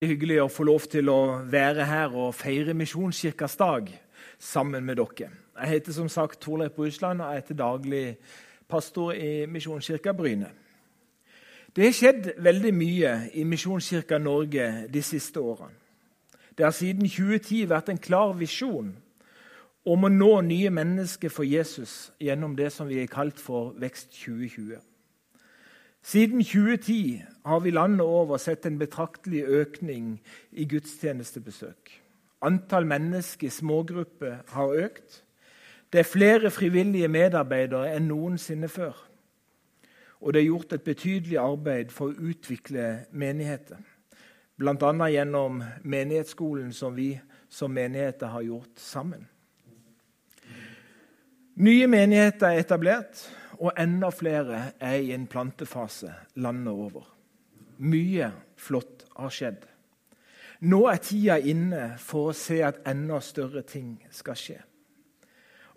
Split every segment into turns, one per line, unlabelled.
hyggelig å få lov til å være her og feire Misjonskirkas dag sammen med dere. Jeg heter som sagt Torleif Brusland og er til daglig pastor i Misjonskirka Bryne. Det har skjedd veldig mye i Misjonskirka Norge de siste årene. Det har siden 2010 vært en klar visjon om å nå nye mennesker for Jesus gjennom det som vi har kalt for Vekst 2020. Siden 2010 har vi landet over sett en betraktelig økning i gudstjenestebesøk. Antall mennesker i smågrupper har økt. Det er flere frivillige medarbeidere enn noensinne før. Og det er gjort et betydelig arbeid for å utvikle menigheter. Bl.a. gjennom menighetsskolen som vi som menigheter har gjort sammen. Nye menigheter er etablert, og enda flere er i en plantefase landet over. Mye flott har skjedd. Nå er tida inne for å se at enda større ting skal skje.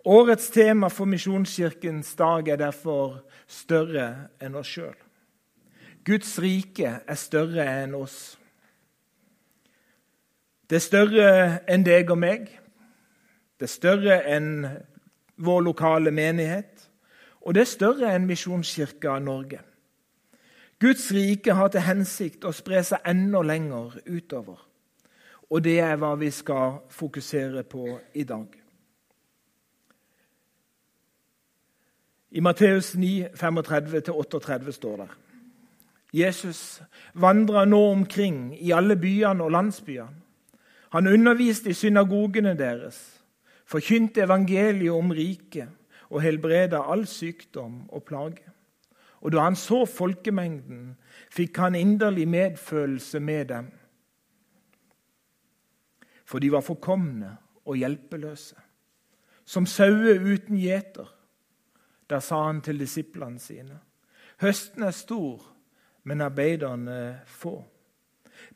Årets tema for Misjonskirkens dag er derfor 'større enn oss sjøl'. Guds rike er større enn oss. Det er større enn deg og meg. Det er større enn vår lokale menighet. Og det er større enn Misjonskirka Norge. Guds rike har til hensikt å spre seg enda lenger utover. Og det er hva vi skal fokusere på i dag. I Matteus 9, 35-38 står det Jesus vandra nå omkring i alle byene og landsbyene. Han underviste i synagogene deres, forkynte evangeliet om riket og helbreda all sykdom og plage. Og da han så folkemengden, fikk han inderlig medfølelse med dem. For de var forkomne og hjelpeløse, som sauer uten gjeter. Da sa han til disiplene sine.: Høsten er stor, men arbeiderne få.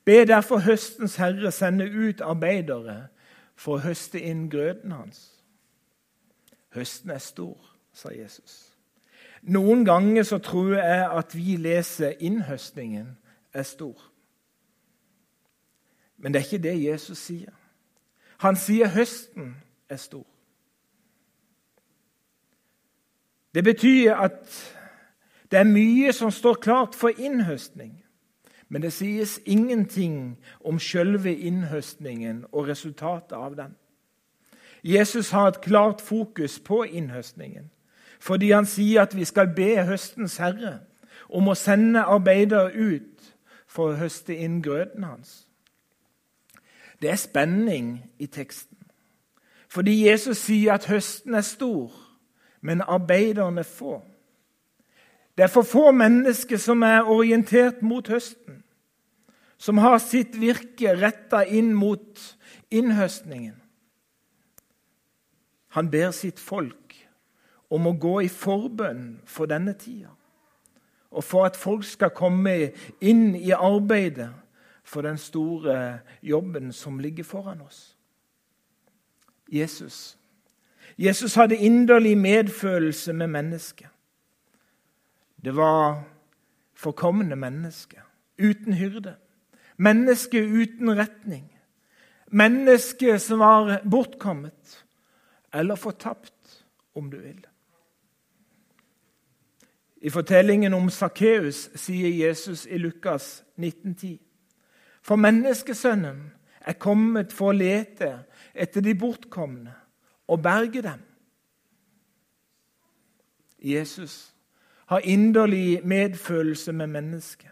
Be derfor høstens herre sende ut arbeidere for å høste inn grøten hans. Høsten er stor, sa Jesus. Noen ganger så tror jeg at vi leser innhøstningen er stor. Men det er ikke det Jesus sier. Han sier høsten er stor. Det betyr at det er mye som står klart for innhøstning. Men det sies ingenting om selve innhøstningen og resultatet av den. Jesus har et klart fokus på innhøstningen, fordi han sier at vi skal be høstens herre om å sende arbeidere ut for å høste inn grøten hans. Det er spenning i teksten, fordi Jesus sier at høsten er stor, men arbeiderne få. Det er for få mennesker som er orientert mot høsten, som har sitt virke retta inn mot innhøstningen. Han ber sitt folk om å gå i forbønn for denne tida, og for at folk skal komme inn i arbeidet for den store jobben som ligger foran oss. Jesus. Jesus hadde inderlig medfølelse med mennesket. Det var forkomne mennesker uten hyrde. Mennesker uten retning. Mennesker som var bortkommet eller fortapt, om du vil. I fortellingen om Sakkeus sier Jesus i Lukas 1910.: For menneskesønnen er kommet for å lete etter de bortkomne og berge dem. Jesus har inderlig medfølelse med mennesket.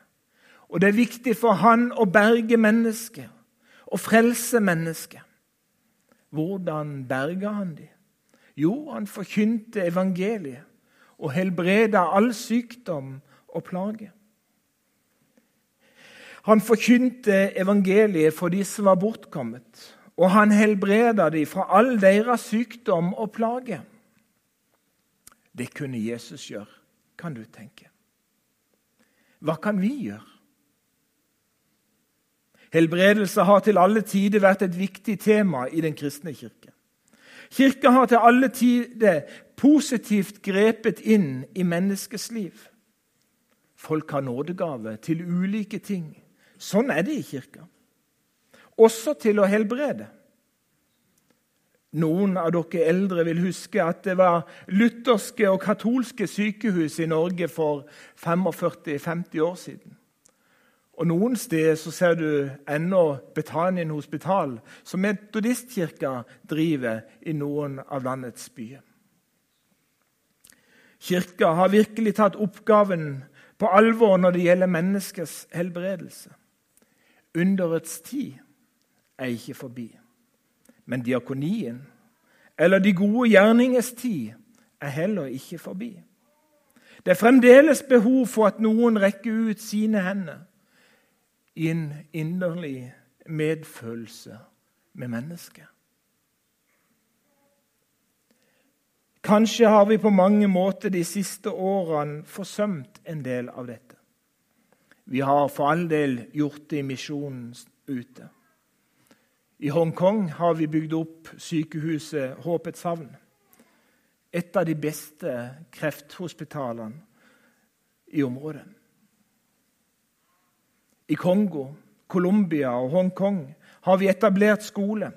Og det er viktig for han å berge mennesket og frelse mennesket. Hvordan berga han dem? Jo, han forkynte evangeliet og helbreda all sykdom og plage. Han forkynte evangeliet for de som var bortkommet, og han helbreda dem fra all deres sykdom og plage. Det kunne Jesus gjøre, kan du tenke. Hva kan vi gjøre? Helbredelse har til alle tider vært et viktig tema i den kristne kirke. Kirka har til alle tider positivt grepet inn i menneskets liv. Folk har nådegave til ulike ting. Sånn er det i kirka. også til å helbrede. Noen av dere eldre vil huske at det var lutherske og katolske sykehus i Norge for 45-50 år siden. Og Noen steder så ser du ennå Betanien hospital, som metodistkirka driver i noen av landets byer. Kirka har virkelig tatt oppgaven på alvor når det gjelder menneskers helbredelse. Underets tid er ikke forbi. Men diakonien, eller de gode gjerningers tid, er heller ikke forbi. Det er fremdeles behov for at noen rekker ut sine hender i en inderlig medfølelse med mennesket. Kanskje har vi på mange måter de siste årene forsømt en del av dette. Vi har for all del gjort det i misjonen ute. I Hongkong har vi bygd opp sykehuset Håpets havn. Et av de beste krefthospitalene i området. I Kongo, Colombia og Hongkong har vi etablert skole.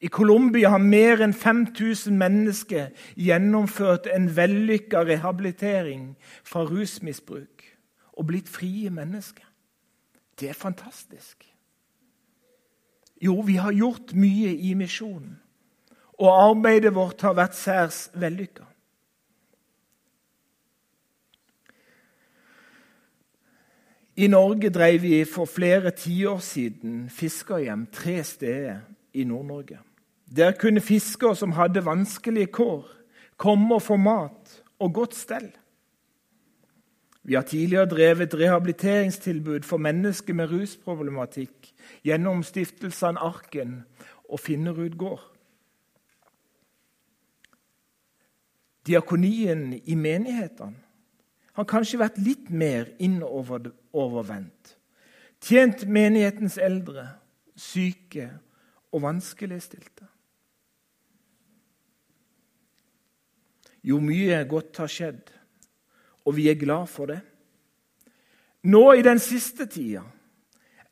I Colombia har mer enn 5000 mennesker gjennomført en vellykka rehabilitering fra rusmisbruk og blitt frie mennesker. Det er fantastisk. Jo, vi har gjort mye i misjonen, og arbeidet vårt har vært særs vellykka. I Norge drev vi for flere tiår siden fiskerhjem tre steder i Nord-Norge. Der kunne fiskere som hadde vanskelige kår, komme og få mat og godt stell. Vi har tidligere drevet rehabiliteringstilbud for mennesker med rusproblematikk gjennom stiftelsene Arken og Finnerud gård. Diakonien i menighetene har kanskje vært litt mer innovervendt. Tjent menighetens eldre, syke og vanskeligstilte. Jo, mye godt har skjedd, og vi er glad for det. Nå i den siste tida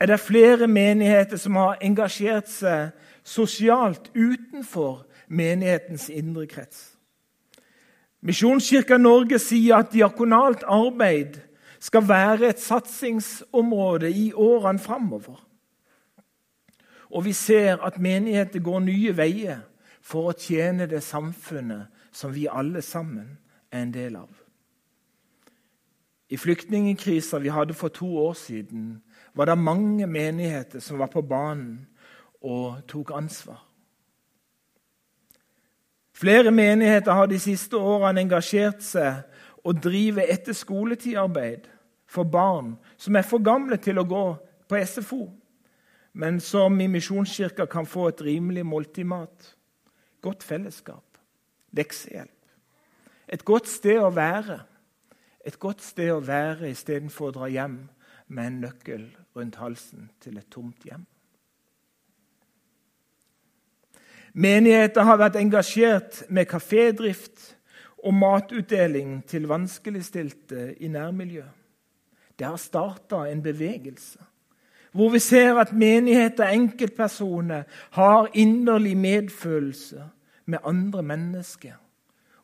er det flere menigheter som har engasjert seg sosialt utenfor menighetens indre krets. Misjonskirka Norge sier at diakonalt arbeid skal være et satsingsområde i årene framover. Og vi ser at menigheter går nye veier for å tjene det samfunnet som vi alle sammen er en del av. I flyktningkrisa vi hadde for to år siden, var det mange menigheter som var på banen og tok ansvar. Flere menigheter har de siste årene engasjert seg og driver etter skoletidarbeid for barn som er for gamle til å gå på SFO, men som i Misjonskirka kan få et rimelig måltid mat, godt fellesskap leksehjelp. Et godt sted å være. Et godt sted å være istedenfor å dra hjem med en nøkkel rundt halsen til et tomt hjem. Menigheter har vært engasjert med kafédrift og matutdeling til vanskeligstilte i nærmiljøet. Det har starta en bevegelse hvor vi ser at menigheter og enkeltpersoner har inderlig medfølelse med andre mennesker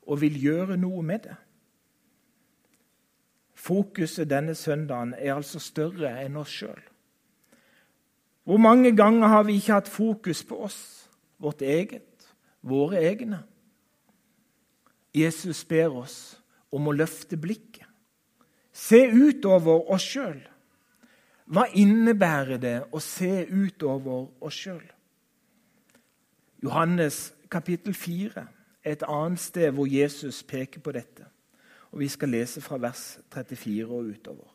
og vil gjøre noe med det. Fokuset denne søndagen er altså større enn oss sjøl. Hvor mange ganger har vi ikke hatt fokus på oss, vårt eget, våre egne? Jesus ber oss om å løfte blikket, se utover oss sjøl. Hva innebærer det å se utover oss sjøl? Johannes kapittel 4 er et annet sted hvor Jesus peker på dette. Og Vi skal lese fra vers 34 og utover.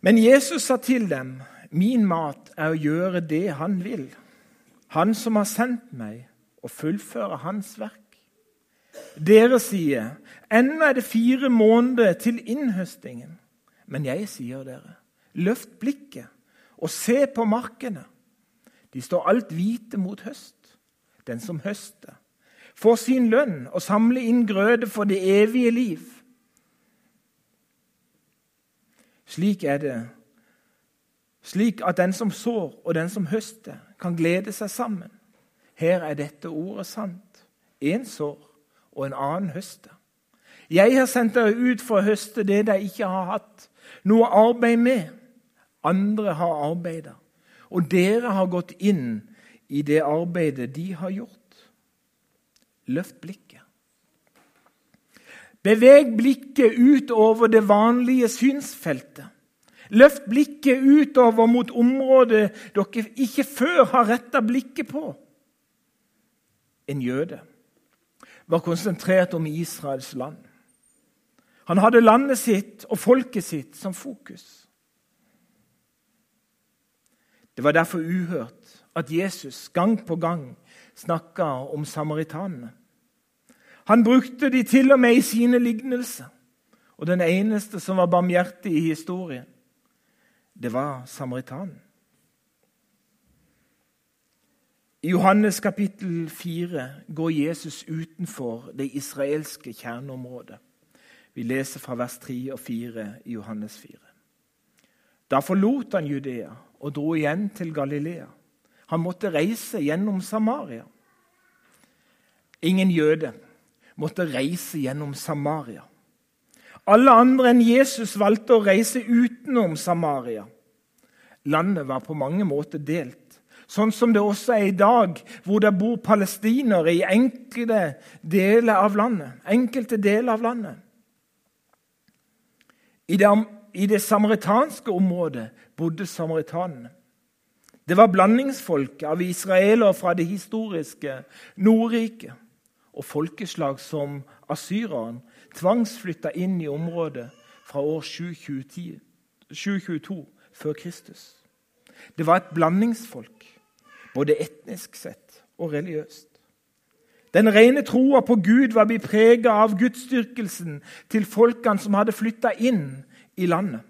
Men Jesus sa til dem, 'Min mat er å gjøre det Han vil.' 'Han som har sendt meg, og fullføre Hans verk.' Dere sier, 'Ennå er det fire måneder til innhøstingen.' Men jeg sier dere, løft blikket og se på markene. De står alt hvite mot høst. Den som høster, får sin lønn og samler inn grøde for det evige liv. Slik er det. Slik at den som sår og den som høster, kan glede seg sammen. Her er dette ordet sant. Én sår, og en annen høster. Jeg har sendt dere ut for å høste det de ikke har hatt noe arbeid med. Andre har arbeidet, og dere har gått inn i det arbeidet de har gjort. Løft blikket. Beveg blikket utover det vanlige synsfeltet. Løft blikket utover mot området dere ikke før har retta blikket på. En jøde var konsentrert om Israels land. Han hadde landet sitt og folket sitt som fokus. Det var derfor uhørt at Jesus gang på gang snakka om samaritanene. Han brukte de til og med i sine lignelser. Og den eneste som var barmhjertig i historien, det var samaritanen. I Johannes kapittel 4 går Jesus utenfor det israelske kjerneområdet. Vi leser fra vers 3 og 4 i Johannes 4. Da forlot han Judea og dro igjen til Galilea. Han måtte reise gjennom Samaria. Ingen jøde måtte reise gjennom Samaria. Alle andre enn Jesus valgte å reise utenom Samaria. Landet var på mange måter delt, sånn som det også er i dag, hvor det bor palestinere i enkelte deler av landet. Enkelte deler av landet. I det, I det samaritanske området bodde samaritanene. Det var blandingsfolk av israelere fra det historiske Nordriket og folkeslag som asyrerne tvangsflytta inn i området fra år 722 før Kristus. Det var et blandingsfolk, både etnisk sett og religiøst. Den rene troa på Gud var blitt prega av gudsdyrkelsen til folkene som hadde flytta inn i landet.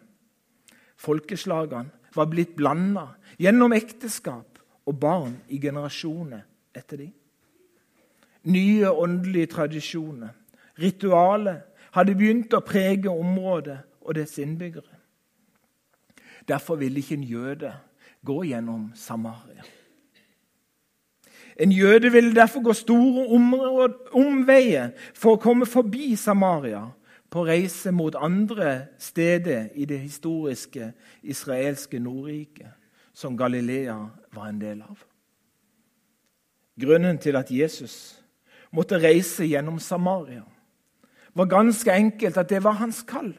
Folkeslagene var blitt blanda gjennom ekteskap og barn i generasjoner etter dem. Nye åndelige tradisjoner, ritualer, hadde begynt å prege området og dets innbyggere. Derfor ville ikke en jøde gå gjennom Samaria. En jøde ville derfor gå store omveier for å komme forbi Samaria på reise mot andre steder i det historiske israelske Nordriket, som Galilea var en del av. Grunnen til at Jesus måtte reise gjennom Samaria, var ganske enkelt at det var hans kall.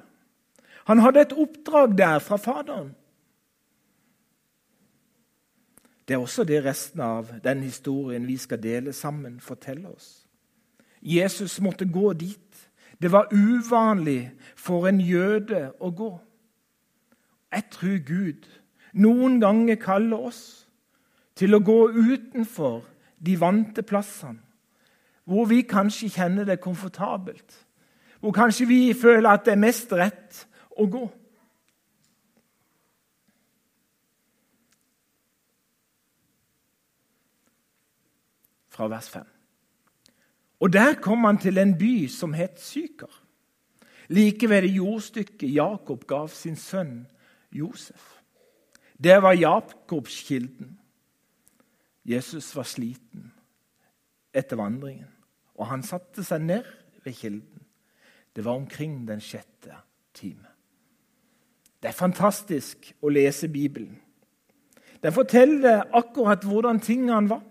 Han hadde et oppdrag der fra Faderen. Det er også det resten av den historien vi skal dele sammen, forteller oss. Jesus måtte gå dit. Det var uvanlig for en jøde å gå. Jeg tror Gud noen ganger kaller oss til å gå utenfor de vante plassene, hvor vi kanskje kjenner det komfortabelt, hvor kanskje vi føler at det er mest rett å gå. Fra vers 5. Og Der kom han til en by som het Syker. Like ved det jordstykket Jakob gav sin sønn Josef. Der var Jakobskilden. Jesus var sliten etter vandringen, og han satte seg ned ved kilden. Det var omkring den sjette time. Det er fantastisk å lese Bibelen. Den forteller akkurat hvordan tingene var.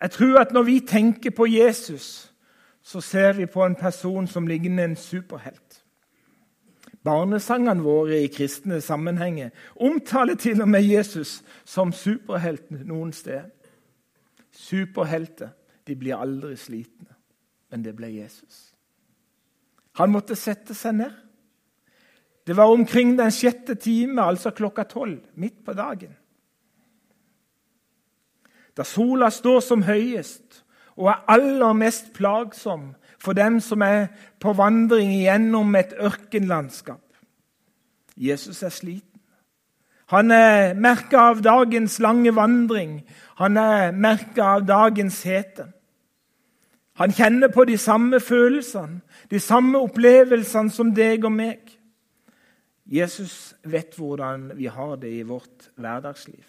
Jeg tror at når vi tenker på Jesus, så ser vi på en person som ligner en superhelt. Barnesangene våre i kristne sammenhenger omtaler til og med Jesus som superhelten noen steder. Superhelter de blir aldri slitne, men det ble Jesus. Han måtte sette seg ned. Det var omkring den sjette time, altså klokka tolv, midt på dagen. Da sola står som høyest og er aller mest plagsom for dem som er på vandring gjennom et ørkenlandskap. Jesus er sliten. Han er merka av dagens lange vandring. Han er merka av dagens hete. Han kjenner på de samme følelsene, de samme opplevelsene som deg og meg. Jesus vet hvordan vi har det i vårt hverdagsliv.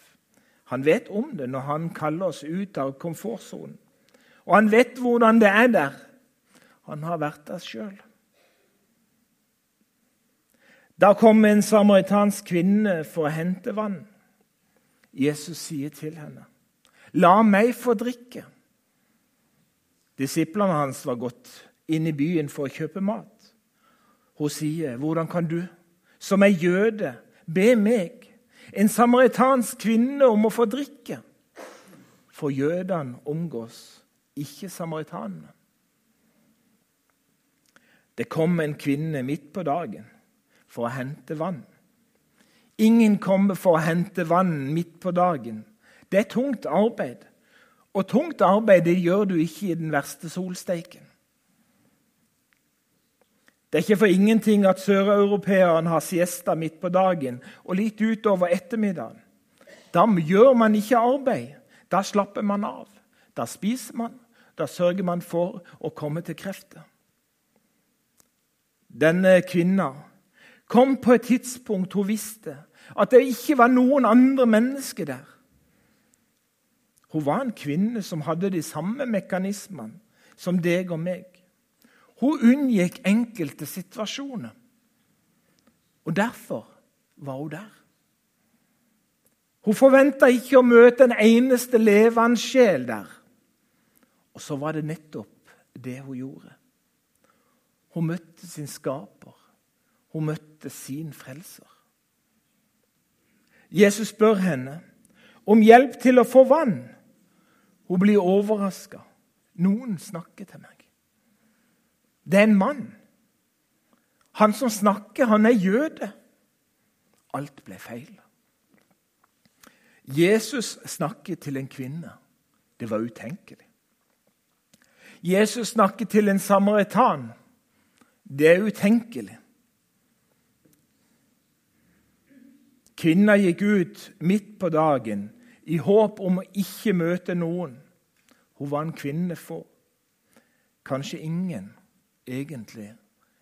Han vet om det når han kaller oss ut av komfortsonen. Og han vet hvordan det er der. Han har vært der sjøl. Da kom en samaritansk kvinne for å hente vann. Jesus sier til henne, 'La meg få drikke.' Disiplene hans var gått inn i byen for å kjøpe mat. Hun sier, 'Hvordan kan du, som er jøde, be meg, en samaritansk kvinne, om å få drikke?' For jødene omgås ikke samaritanene. Det kom en kvinne midt på dagen for å hente vann. Ingen kommer for å hente vann midt på dagen. Det er tungt arbeid. Og tungt arbeid det gjør du ikke i den verste solsteiken. Det er ikke for ingenting at søreuropeeren har siesta midt på dagen og litt utover ettermiddagen. Da gjør man ikke arbeid. Da slapper man av. Da spiser man. Da sørger man for å komme til krefter. Denne kvinna kom på et tidspunkt hun visste at det ikke var noen andre mennesker der. Hun var en kvinne som hadde de samme mekanismene som deg og meg. Hun unngikk enkelte situasjoner. Og derfor var hun der. Hun forventa ikke å møte en eneste levende sjel der. Og så var det nettopp det hun gjorde. Hun møtte sin skaper. Hun møtte sin frelser. Jesus spør henne om hjelp til å få vann. Hun blir overraska. Noen snakker til meg. Det er en mann. Han som snakker, han er jøde. Alt ble feil. Jesus snakker til en kvinne. Det var utenkelig. Jesus snakker til en samaritan. Det er utenkelig. Kvinna gikk ut midt på dagen i håp om å ikke møte noen. Hun var en kvinne få. Kanskje ingen egentlig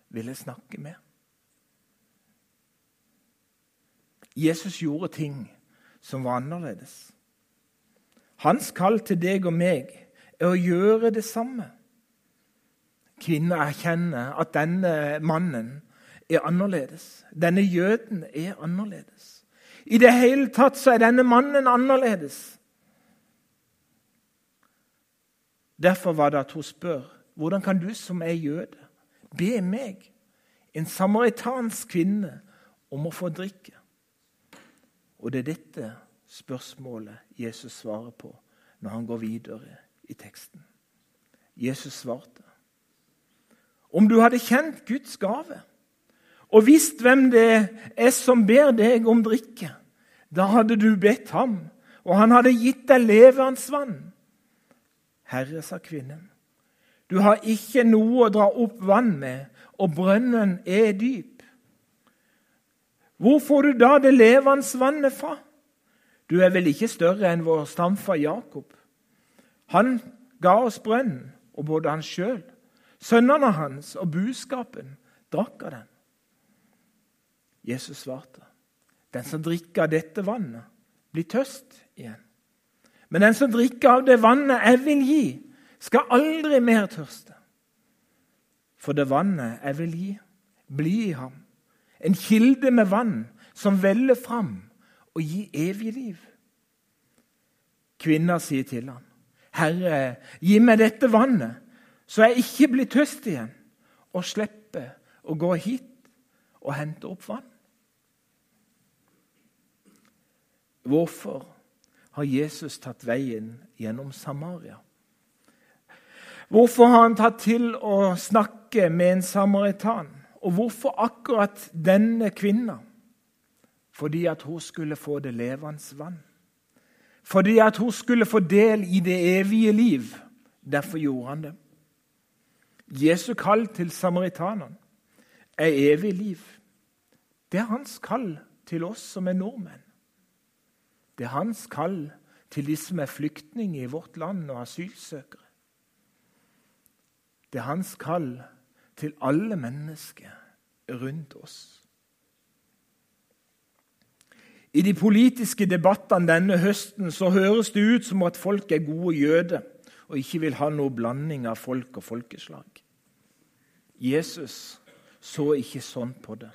ville snakke med. Jesus gjorde ting som var annerledes. Hans kall til deg og meg er å gjøre det samme. Kvinner erkjenner at denne mannen er annerledes. Denne jøden er annerledes. I det hele tatt så er denne mannen annerledes. Derfor var det at hun spør hvordan kan du som er jøde, be meg, en samaritansk kvinne, om å få drikke. Og det er dette spørsmålet Jesus svarer på når han går videre i teksten. Jesus svarte. Om du hadde kjent Guds gave og visst hvem det er som ber deg om drikke, da hadde du bedt ham, og han hadde gitt deg levende vann. Herre, sa kvinnen, du har ikke noe å dra opp vann med, og brønnen er dyp. Hvor får du da det levende vannet fra? Du er vel ikke større enn vår stamfar Jakob? Han ga oss brønnen, og både han sjøl, sønnene hans og buskapen drakk av den. Jesus svarte, 'Den som drikker dette vannet, blir tørst igjen.' 'Men den som drikker av det vannet jeg vil gi, skal aldri mer tørste.' 'For det vannet jeg vil gi, blir i ham, en kilde med vann som veller fram og gir evig liv.' Kvinna sier til ham, 'Herre, gi meg dette vannet, så jeg ikke blir tørst igjen,' 'og slipper å gå hit og hente opp vann.' Hvorfor har Jesus tatt veien gjennom Samaria? Hvorfor har han tatt til å snakke med en samaritan? Og hvorfor akkurat denne kvinna? Fordi at hun skulle få det levende vann. Fordi at hun skulle få del i det evige liv. Derfor gjorde han det. Jesu kall til samaritanene er evig liv. Det er hans kall til oss som er nordmenn. Det er hans kall til de som er flyktninger i vårt land og asylsøkere. Det er hans kall til alle mennesker rundt oss. I de politiske debattene denne høsten så høres det ut som at folk er gode jøder og ikke vil ha noe blanding av folk og folkeslag. Jesus så ikke sånn på det.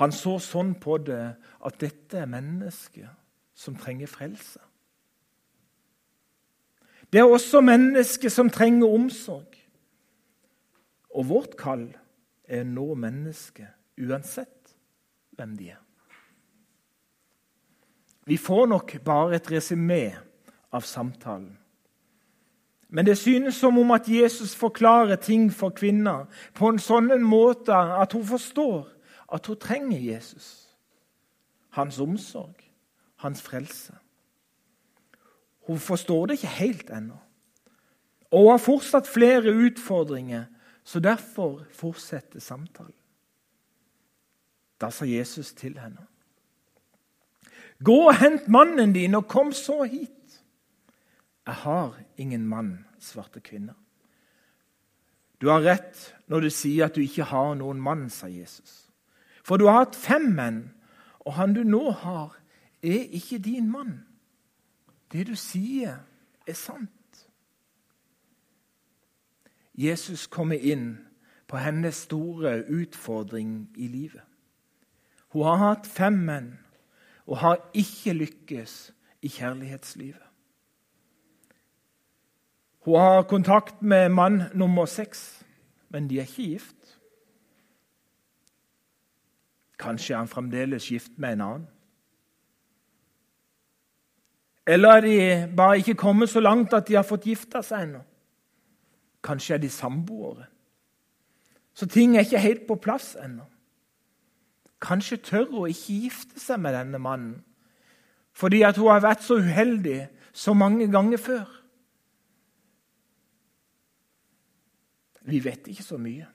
Han så sånn på det at dette er mennesket som trenger frelse. Det er også mennesket som trenger omsorg. Og vårt kall er å nå mennesket uansett hvem de er. Vi får nok bare et resymé av samtalen. Men det synes som om at Jesus forklarer ting for kvinner på en sånn måte at hun forstår at hun trenger Jesus. Hans omsorg, hans frelse. Hun forstår det ikke helt ennå. Og hun har fortsatt flere utfordringer, så derfor fortsetter samtalen. Da sa Jesus til henne. Gå og hent mannen din, og kom så hit. Jeg har ingen mann, svarte kvinna. Du har rett når du sier at du ikke har noen mann, sa Jesus. For du har hatt fem menn, og han du nå har, er ikke din mann. Det du sier, er sant. Jesus kommer inn på hennes store utfordring i livet. Hun har hatt fem menn og har ikke lykkes i kjærlighetslivet. Hun har kontakt med mann nummer seks, men de er ikke gift. Kanskje er han fremdeles gift med en annen. Eller er de bare ikke kommet så langt at de har fått gifta seg ennå? Kanskje er de samboere. Så ting er ikke helt på plass ennå. Kanskje tør hun ikke gifte seg med denne mannen fordi at hun har vært så uheldig så mange ganger før. Vi vet ikke så mye.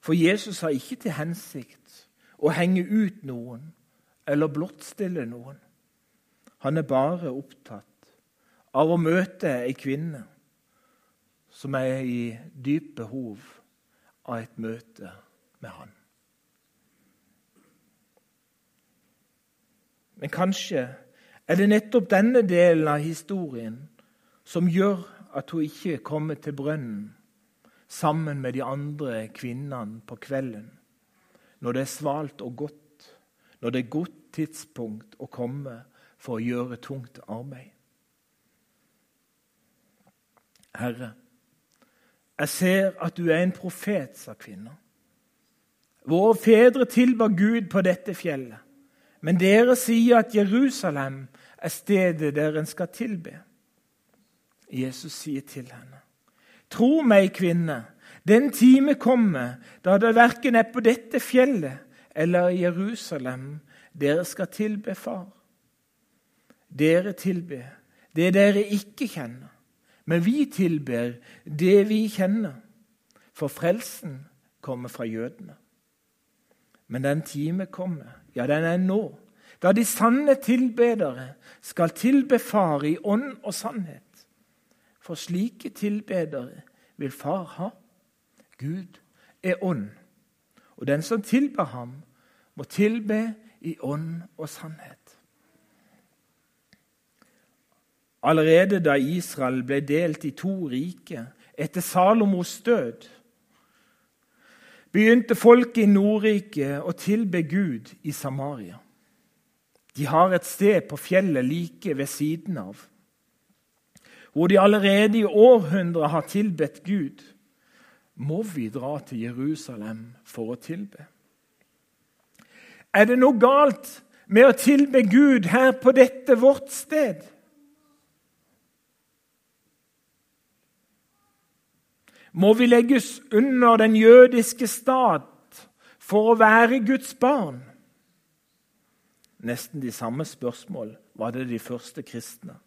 For Jesus har ikke til hensikt å henge ut noen eller blottstille noen. Han er bare opptatt av å møte ei kvinne som er i dyp behov av et møte med han. Men kanskje er det nettopp denne delen av historien som gjør at hun ikke kommer til brønnen sammen med de andre kvinnene på kvelden, når det er svalt og godt, når det er godt tidspunkt å komme for å gjøre tungt arbeid. Herre, jeg ser at du er en profet, sa kvinna. Våre fedre tilba Gud på dette fjellet. Men dere sier at Jerusalem er stedet der en skal tilbe. Jesus sier til henne, Tro meg, kvinne, den time kommer da det verken er på dette fjellet eller i Jerusalem dere skal tilbe Far. Dere tilber det dere ikke kjenner, men vi tilber det vi kjenner, for frelsen kommer fra jødene. Men den time kommer, ja, den er nå, da de sanne tilbedere skal tilbe Far i ånd og sannhet. For slike tilbedere vil Far ha. Gud er ånd, og den som tilber ham, må tilbe i ånd og sannhet. Allerede da Israel ble delt i to rike etter Salomos død, begynte folket i Nordriket å tilbe Gud i Samaria. De har et sted på fjellet like ved siden av, hvor de allerede i århundrer har tilbedt Gud. Må vi dra til Jerusalem for å tilbe? Er det noe galt med å tilbe Gud her på dette vårt sted? Må vi legges under den jødiske stat for å være Guds barn? Nesten de samme spørsmål var det de første kristne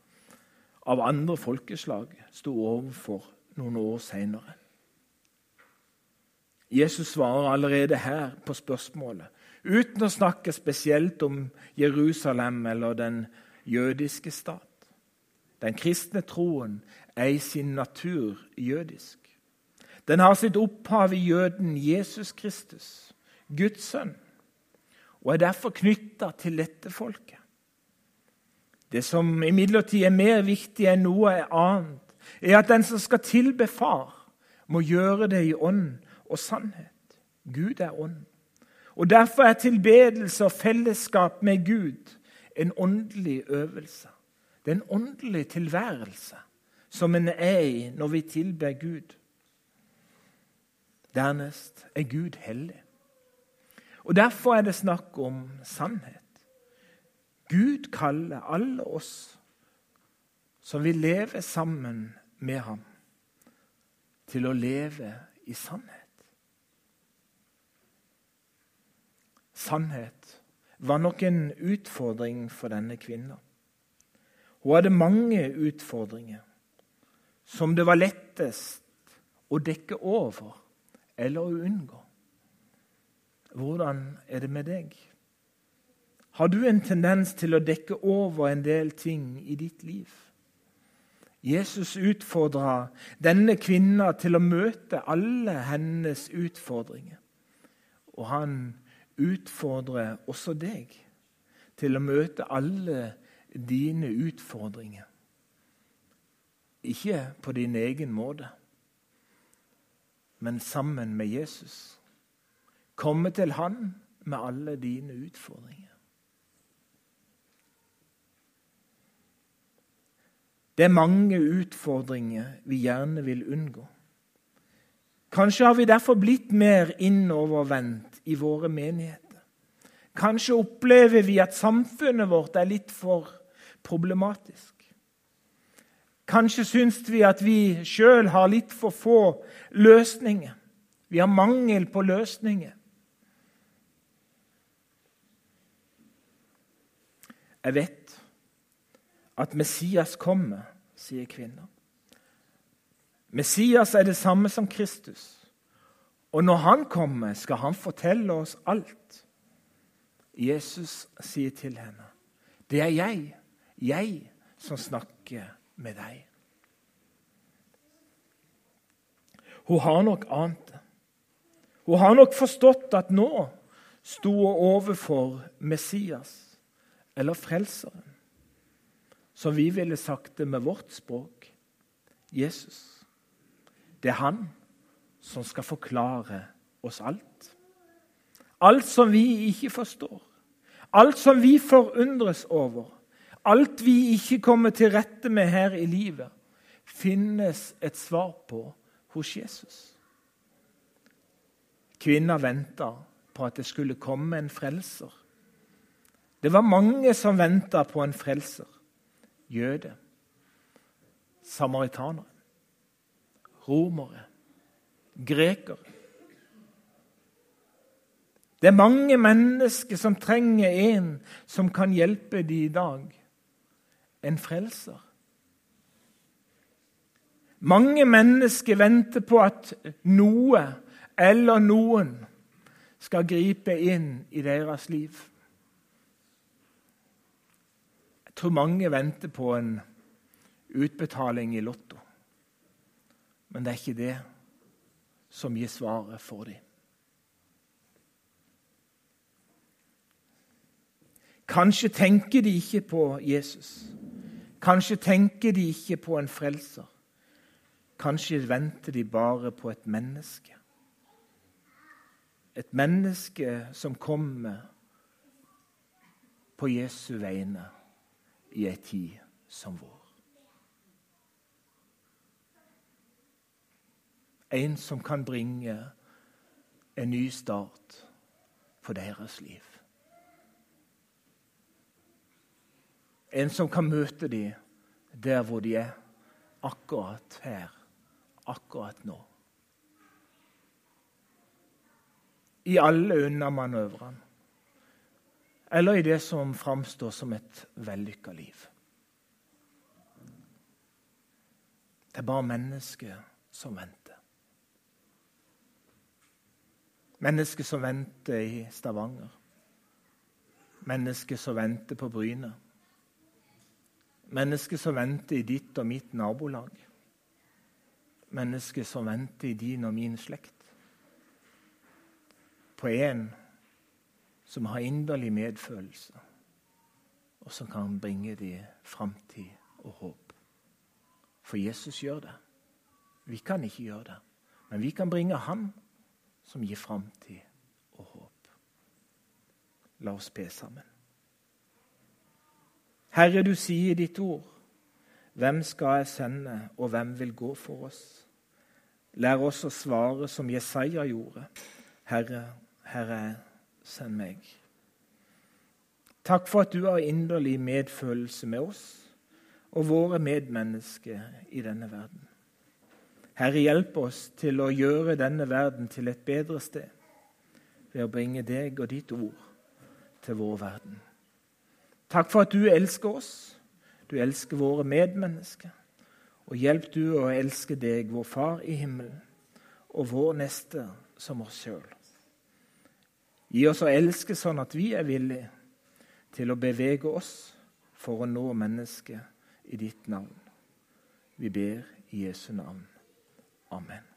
av andre folkeslag sto overfor noen år seinere. Jesus svarer allerede her på spørsmålet, uten å snakke spesielt om Jerusalem eller den jødiske stat. Den kristne troen er i sin natur jødisk. Den har sitt opphav i jøden Jesus Kristus, Guds sønn. og er derfor knytta til dette folket. Det som imidlertid er mer viktig enn noe annet, er at den som skal tilbe Far, må gjøre det i ånd og sannhet. Gud er ånd. Og Derfor er tilbedelse og fellesskap med Gud en åndelig øvelse. Det er en åndelig tilværelse som en er i når vi tilber Gud. Dernest er Gud hellig. Og Derfor er det snakk om sannhet. Gud kaller alle oss som vil leve sammen med ham, til å leve i sannhet. Sannhet var nok en utfordring for denne kvinnen. Hun hadde mange utfordringer som det var lettest å dekke over eller å unngå. Hvordan er det med deg? Har du en tendens til å dekke over en del ting i ditt liv? Jesus utfordra denne kvinna til å møte alle hennes utfordringer. Og han utfordrer også deg til å møte alle dine utfordringer. Ikke på din egen måte, men sammen med Jesus. Komme til Han med alle dine utfordringer. Det er mange utfordringer vi gjerne vil unngå. Kanskje har vi derfor blitt mer innovervendt i våre menigheter. Kanskje opplever vi at samfunnet vårt er litt for problematisk. Kanskje syns vi at vi sjøl har litt for få løsninger. Vi har mangel på løsninger. Jeg vet at Messias kommer, sier kvinner. Messias er det samme som Kristus. Og når han kommer, skal han fortelle oss alt. Jesus sier til henne, 'Det er jeg, jeg som snakker med deg'. Hun har nok ant det. Hun har nok forstått at nå sto hun overfor Messias, eller Frelseren, som vi ville sagt det med vårt språk Jesus. Det er han som skal forklare oss alt. Alt som vi ikke forstår, alt som vi forundres over, alt vi ikke kommer til rette med her i livet, finnes et svar på hos Jesus. Kvinna venta på at det skulle komme en frelser. Det var mange som venta på en frelser. Jøde, samaritanere, romere, grekere. Det er mange mennesker som trenger en som kan hjelpe dem i dag. En frelser. Mange mennesker venter på at noe eller noen skal gripe inn i deres liv. Jeg tror mange venter på en utbetaling i Lotto. Men det er ikke det som gir svaret for dem. Kanskje tenker de ikke på Jesus. Kanskje tenker de ikke på en frelser. Kanskje venter de bare på et menneske. Et menneske som kommer på Jesu vegne i ei tid som vår. En som kan bringe en ny start for deres liv. En som kan møte dem der hvor de er, akkurat her, akkurat nå. I alle unnamanøvrene. Eller i det som framstår som et vellykka liv. Det er bare mennesket som venter. Mennesker som venter i Stavanger. Mennesker som venter på Bryne. Mennesker som venter i ditt og mitt nabolag. Mennesker som venter i din og min slekt. På en som har inderlig medfølelse, og som kan bringe dem framtid og håp. For Jesus gjør det. Vi kan ikke gjøre det, men vi kan bringe Han som gir framtid og håp. La oss be sammen. Herre, du sier i ditt ord, hvem skal jeg sende, og hvem vil gå for oss? Lær oss å svare som Jesaja gjorde. Herre, Herre, send meg. Takk for at du har inderlig medfølelse med oss og våre medmennesker i denne verden. Herre, hjelp oss til å gjøre denne verden til et bedre sted ved å bringe deg og ditt ord til vår verden. Takk for at du elsker oss, du elsker våre medmennesker. Og hjelp du å elske deg, vår Far i himmelen, og vår neste som oss sjøl. Gi oss å elske sånn at vi er villige til å bevege oss for å nå mennesket i ditt navn. Vi ber i Jesu navn. Amen.